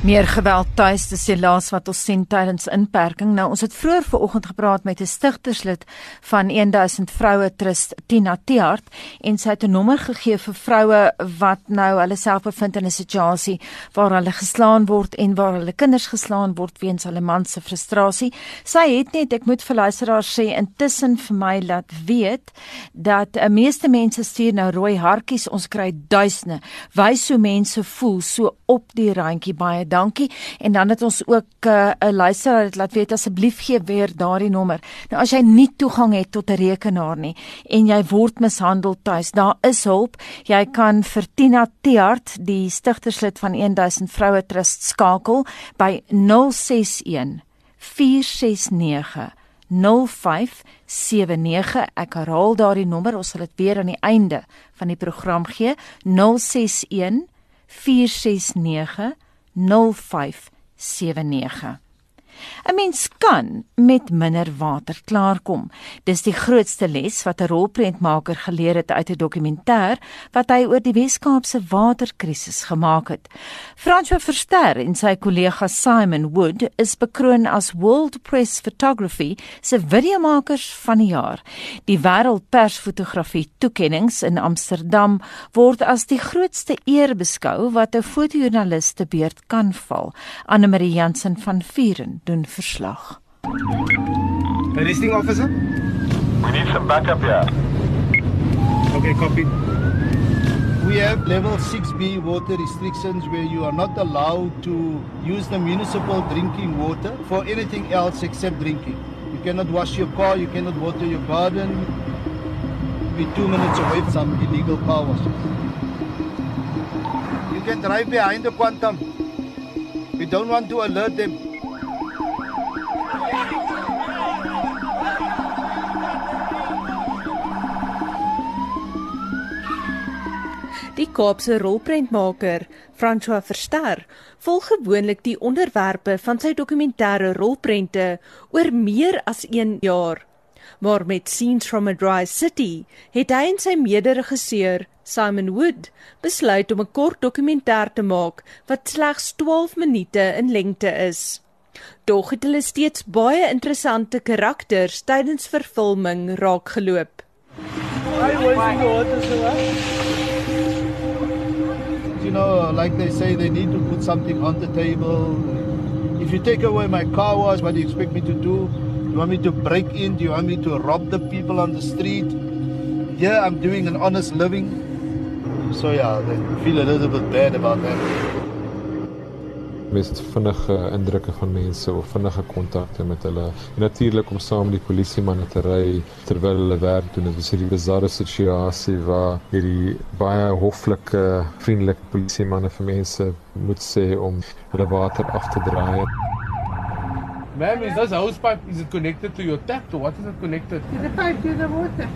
Speaker 1: Meer geweld tuis dis die laas wat ons sien tydens inperking. Nou ons het vroeër vanoggend gepraat met 'n stigterslid van 1000 vroue trust Tina Tiart en sy het 'n nommer gegee vir vroue wat nou hulle self bevind in 'n situasie waar hulle geslaan word en waar hulle kinders geslaan word weens hulle man se frustrasie. Sy het net ek moet vir luisteraars sê intussen vir my laat weet dat 'n meeste mense stuur nou rooi hartjies. Ons kry duisende. Wys hoe mense voel so op die randjie baie dankie. En dan het ons ook eh, 'n uh, luisteraar wat laat weet asseblief gee weer daardie nommer. Nou as jy nie toegang het tot 'n rekenaar nie en jy word mishandel tuis, daar is hulp. Jy kan vir Tina Tiart, die stigterslid van 1000 Vroue Trust skakel by 061 469 0579 ek herhaal daardie nommer ons sal dit weer aan die einde van die program gee 061 469 0579. 'n Mens kan met minder water klaarkom. Dis die grootste les wat 'n rolprentmaker geleer het uit 'n dokumentêr wat hy oor die Wes-Kaapse waterkrisis gemaak het. François Verster en sy kollega Simon Wood is bekroon as World Press Photography se videomakers van die jaar. Die wêreldpersfotografie toekenninge in Amsterdam word as die grootste eer beskou wat 'n fotojoernalis te beurt kan val. Anne Marie Jansen van Vuren doen verslag.
Speaker 11: Arresting officer?
Speaker 12: We need some backup here.
Speaker 11: Okay, copy.
Speaker 13: We have level 6B water restrictions where you are not allowed to use the municipal drinking water for anything else except drinking. You cannot wash your car, you cannot water your garden. Be two minutes away from some illegal car washing. You can drive behind the quantum. We don't want to alert them.
Speaker 14: Die Kaapse rolprentmaker, François Verster, volg gewoonlik die onderwerpe van sy dokumentêre rolprente oor meer as 1 jaar. Maar met Scenes from a Dry City het hy en sy mede-regisseur, Simon Wood, besluit om 'n kort dokumentêr te maak wat slegs 12 minute in lengte is. Dog het hulle steeds baie interessante karakters tydens vervulling raakgeloop.
Speaker 13: Hi, where's the water so you know, like they say, they need to put something on the table. If you take away my car wash, what do you expect me to do? Do you want me to break in? Do you want me to rob the people on the street? Yeah, I'm doing an honest living. So yeah, they feel a little bit bad about that.
Speaker 15: Mees vinnige indrukke van mense of vinnige kontakte met hulle. En natuurlik om saam met die polisie manne te ry terwyl hulle werk doen. Dit is 'n bizarre situasie waar hierdie baie hoflike, vriendelike polisie manne vir mense moet sê om hulle water af te draai.
Speaker 11: Ma'am, is this house pipe is it connected to your tap or what is it connected?
Speaker 16: To the pipe to the water.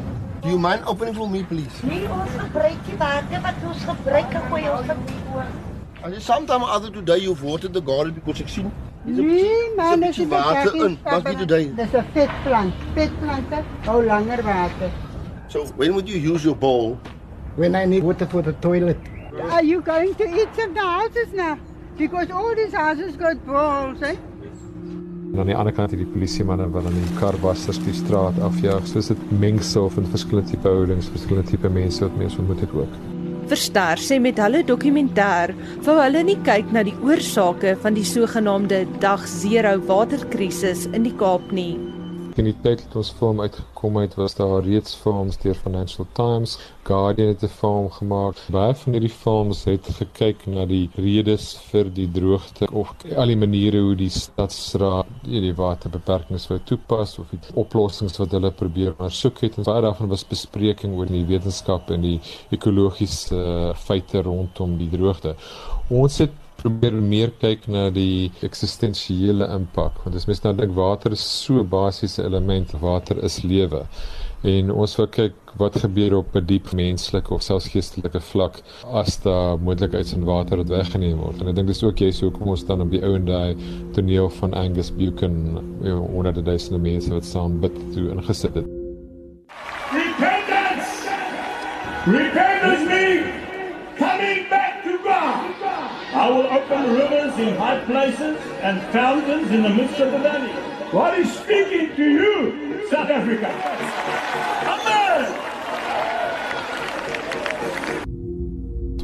Speaker 13: Do you mind opening for me please?
Speaker 16: Nee, ons gebruik die water wat ons gebruik gooi ons dit voor.
Speaker 13: And sometime other today you've watered the garden because ek sien
Speaker 16: Nee, man, dis
Speaker 13: nie water in. Wat doen today?
Speaker 16: Dis 'n vetplant. Vetplante hou langer water.
Speaker 13: So when would you use your bowl?
Speaker 16: When I need water for the toilet. Are you going to eat some the houses now? Because all these houses got bowls, eh?
Speaker 15: En aan die ander kant het die polisie manne wat aan die karwassers die straat afjaag. So is dit mengsel van verskillende tipe houdings, verskillende tipe mense wat mense ontmoet het ook.
Speaker 14: Verster sê met hulle dokumentêr wou hulle nie kyk na die oorsake van die sogenaamde dag 0 waterkrisis in die Kaap nie.
Speaker 15: In die tyd het ons film uitgekom het, was daar reeds films deur Financial Times, Guardian het 'n film gemaak. Baie van hierdie films het gekyk na die redes vir die droogte of al die maniere hoe die stadsraad hierdie waterbeperkings wou toepas of die oplossings wat hulle probeer maar soek het. En baie daarvan was bespreking oor die wetenskap en die ekologiese feite rondom die droogte. Ons het probeer meer kyk na die eksistensiële impak. Want as mens nou dink water is so basiese element water is lewe. En ons wil kyk wat gebeur op 'n diep menslike of selfs geestelike vlak as daar moontlikheid in water wat weggeneem word. En ek dink dis ook jy so kom ons dan op die ou en daai toneel van Angus Buchan know, onder die duisende mense wat saam bid toe ingesit het.
Speaker 17: Repentance! Repentance I will open rivers in high places and fountains in the midst of the valley. God is speaking to you, South Africa. Amen.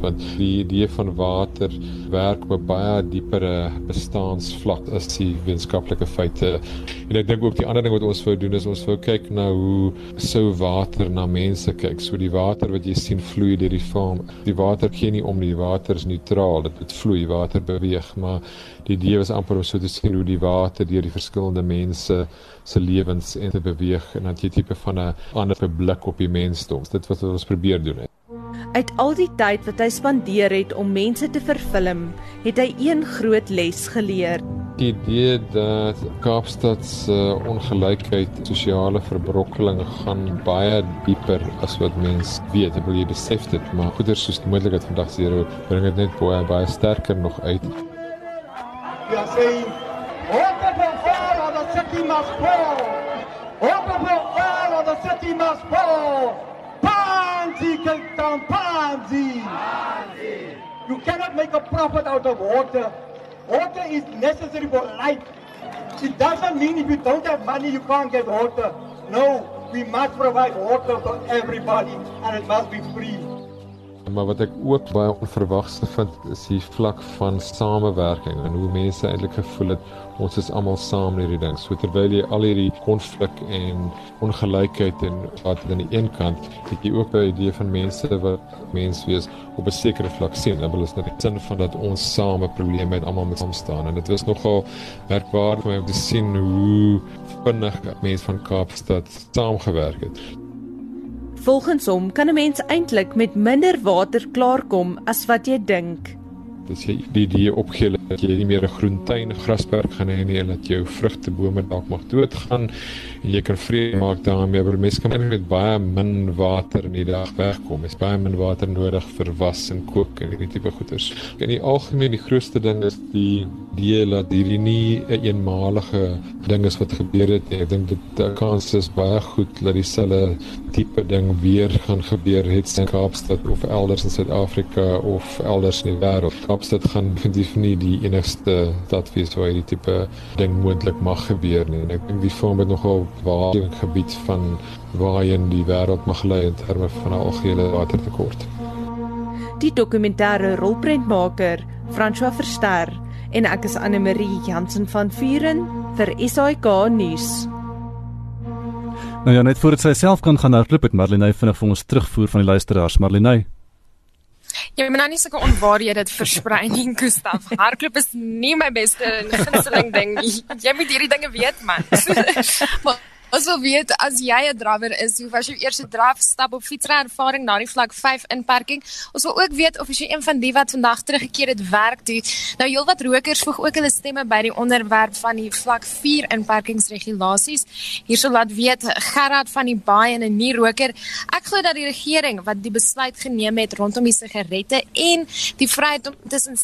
Speaker 15: Want die idee van water werk op 'n baie diepere bestaansvlak as die wetenskaplike feite. En ek dink ook die ander ding wat ons wou doen is ons wou kyk na hoe sou water na mense kyk. So die water wat jy sien vloei deur die farm. Die water gee nie om die water is neutraal, dit dit vloei, water beweeg, maar die idee was amper om so te sien hoe die water deur die verskillende mense se lewens en te beweeg en dan jy tipe van 'n ander blik op die mensdom. Dit wat ons probeer doen. Het.
Speaker 14: Uit al die tyd wat hy spandeer het om mense te vervilm, het hy een groot les geleer.
Speaker 15: Die idee dat Kaapstad se ongelykheid, sosiale verbrokkeling gaan baie dieper as wat mense weet. Ek wil jy besef dit, maar goeie soos die moontlikheid vandag se bring dit net baie baie sterker nog uit.
Speaker 17: Are saying, water from all of the city must fall. Water from all of the city must fall. Pansy, Cape Town. You cannot make a profit out of water. Water is necessary for life. It doesn't mean if you don't have money, you can't get water. No, we must provide water for everybody and it must be free.
Speaker 15: Maar wat ek ook baie onverwagse vind is die vlak van samewerking en hoe mense eintlik gevoel het ons is almal saam in hierdie ding. So terwyl jy al hierdie konflik en ongelykheid en wat aan die een kant het jy ook 'n idee van mense wat mens wees op 'n sekere vlak sien. Hulle is net die sin van dat ons saam 'n probleem het almal met saam staan en dit was nogal my om te sien hoe vinnig mense van Kaapstad saamgewerk het.
Speaker 14: Volgens hom kan 'n mens eintlik met minder water klaarkom as wat jy dink.
Speaker 15: Dis jy die idee opgee dat jy nie meer 'n groen tuin, grasperk gaan hê nie en dat jou vrugtebome dalk mag doodgaan en jy kan vrede maak daarmee, maar mense kan met baie min water in die dag wegkom. Is baie min water nodig vir was en kook en hierdie tipe goeders. In die algemeen die grootste ding is die idee dat hierdie nie 'n een eenmalige ding is wat gebeur het nie. Ek dink dit kans is baie goed dat dieselfde tipe ding weer gaan gebeur het in Kaapstad of elders in Suid-Afrika of elders in die wêreld. Kaapstad gaan definitief nie die enigste stad wees waar hierdie tipe ding moontlik mag gebeur nie. En ek dink die vorm het nogal waar gebied van waarheen die wêreld mag lei in terme van 'n algehele watertekort.
Speaker 14: Die dokumentêre rolprentmaker François Verster en ek is Anne Marie Jansen van Vuren vir SAK nuus.
Speaker 3: Nou ja, net voordat sy self kan gaan hardloop het Marlene vinnig vir ons terugvoer van die luisteraars. Marlene
Speaker 5: Jy moet nou nie sulke onwaarhede versprei nie, Gustaf. Hardloop is nie my beste gunsteling ding nie. Jy moet hierdie dinge weet, man. maar Ons wil weet as jy 'n drawer is, hoe was jou eerste draf stap op fietsry ervaring na die vlak 5 inperking? Ons wil ook weet of jy een van die wat vandag teruggekeer het werk toe. Nou heelwat rokers voeg ook hulle stemme by die onderwerp van die vlak 4 inperkingsregulasies. Hierso laat weet Gerard van die Baai en 'n nie roker. Ek glo dat die regering wat die besluit geneem het rondom die sigarette en die vryheid om tussen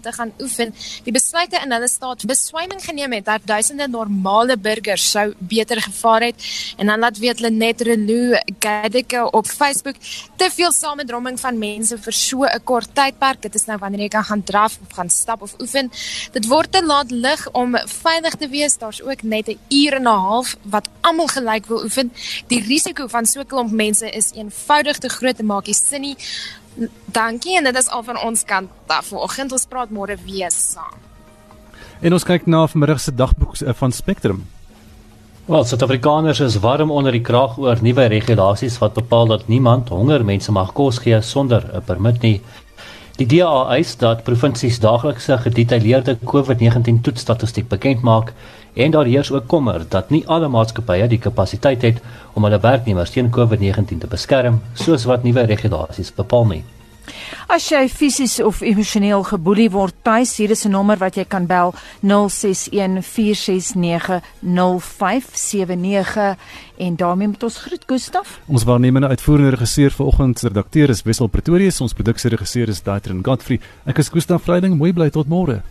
Speaker 5: te gaan oefen. Die besluite in hulle staat beswyming geneem het dat duisende normale burgers sou beter gevaar het en dan laat weet Lenet Relou Gadeke op Facebook te veel samedromming van mense vir so 'n kort tydperk. Dit is nou wanneer jy kan gaan draf of gaan stap of oefen. Dit word te laat lig om veilig te wees. Daar's ook net 'n uur en 'n half wat almal gelyk wil oefen. Die risiko van so 'n klomp mense is eenvoudig te groot te maak. Jy sien nie Dankie en dit is al van ons kant af. Vanoggend ons praat môre weer saam.
Speaker 3: En ons kyk na vanmiddag se dagboek eh, van Spectrum.
Speaker 6: Wel, Suid-Afrikaners is warm onder die kraag oor nuwe regulasies wat bepaal dat niemand honger mense mag kos gee sonder 'n permit nie. Die DA eis dat provinsies daaglikse gedetailleerde COVID-19 toetsstatistiek bekend maak en daar heers ook kommer dat nie alle maatskappye die kapasiteit het om hulle werknemers teen COVID-19 te beskerm soos wat nuwe regulasies bepaal nie.
Speaker 1: As jy fisies of emosioneel geboelie word, tuis hier is 'n nommer wat jy kan bel 0614690579 en daarmee met ons groet Gustaf.
Speaker 3: Ons waarnemende uitvoerende regisseur vanoggend se redakteur is Wessel Pretorius, ons produksieregisseur is Daitrin Godfrey. Ek is Gustaf Vreiding, mooi bly tot môre.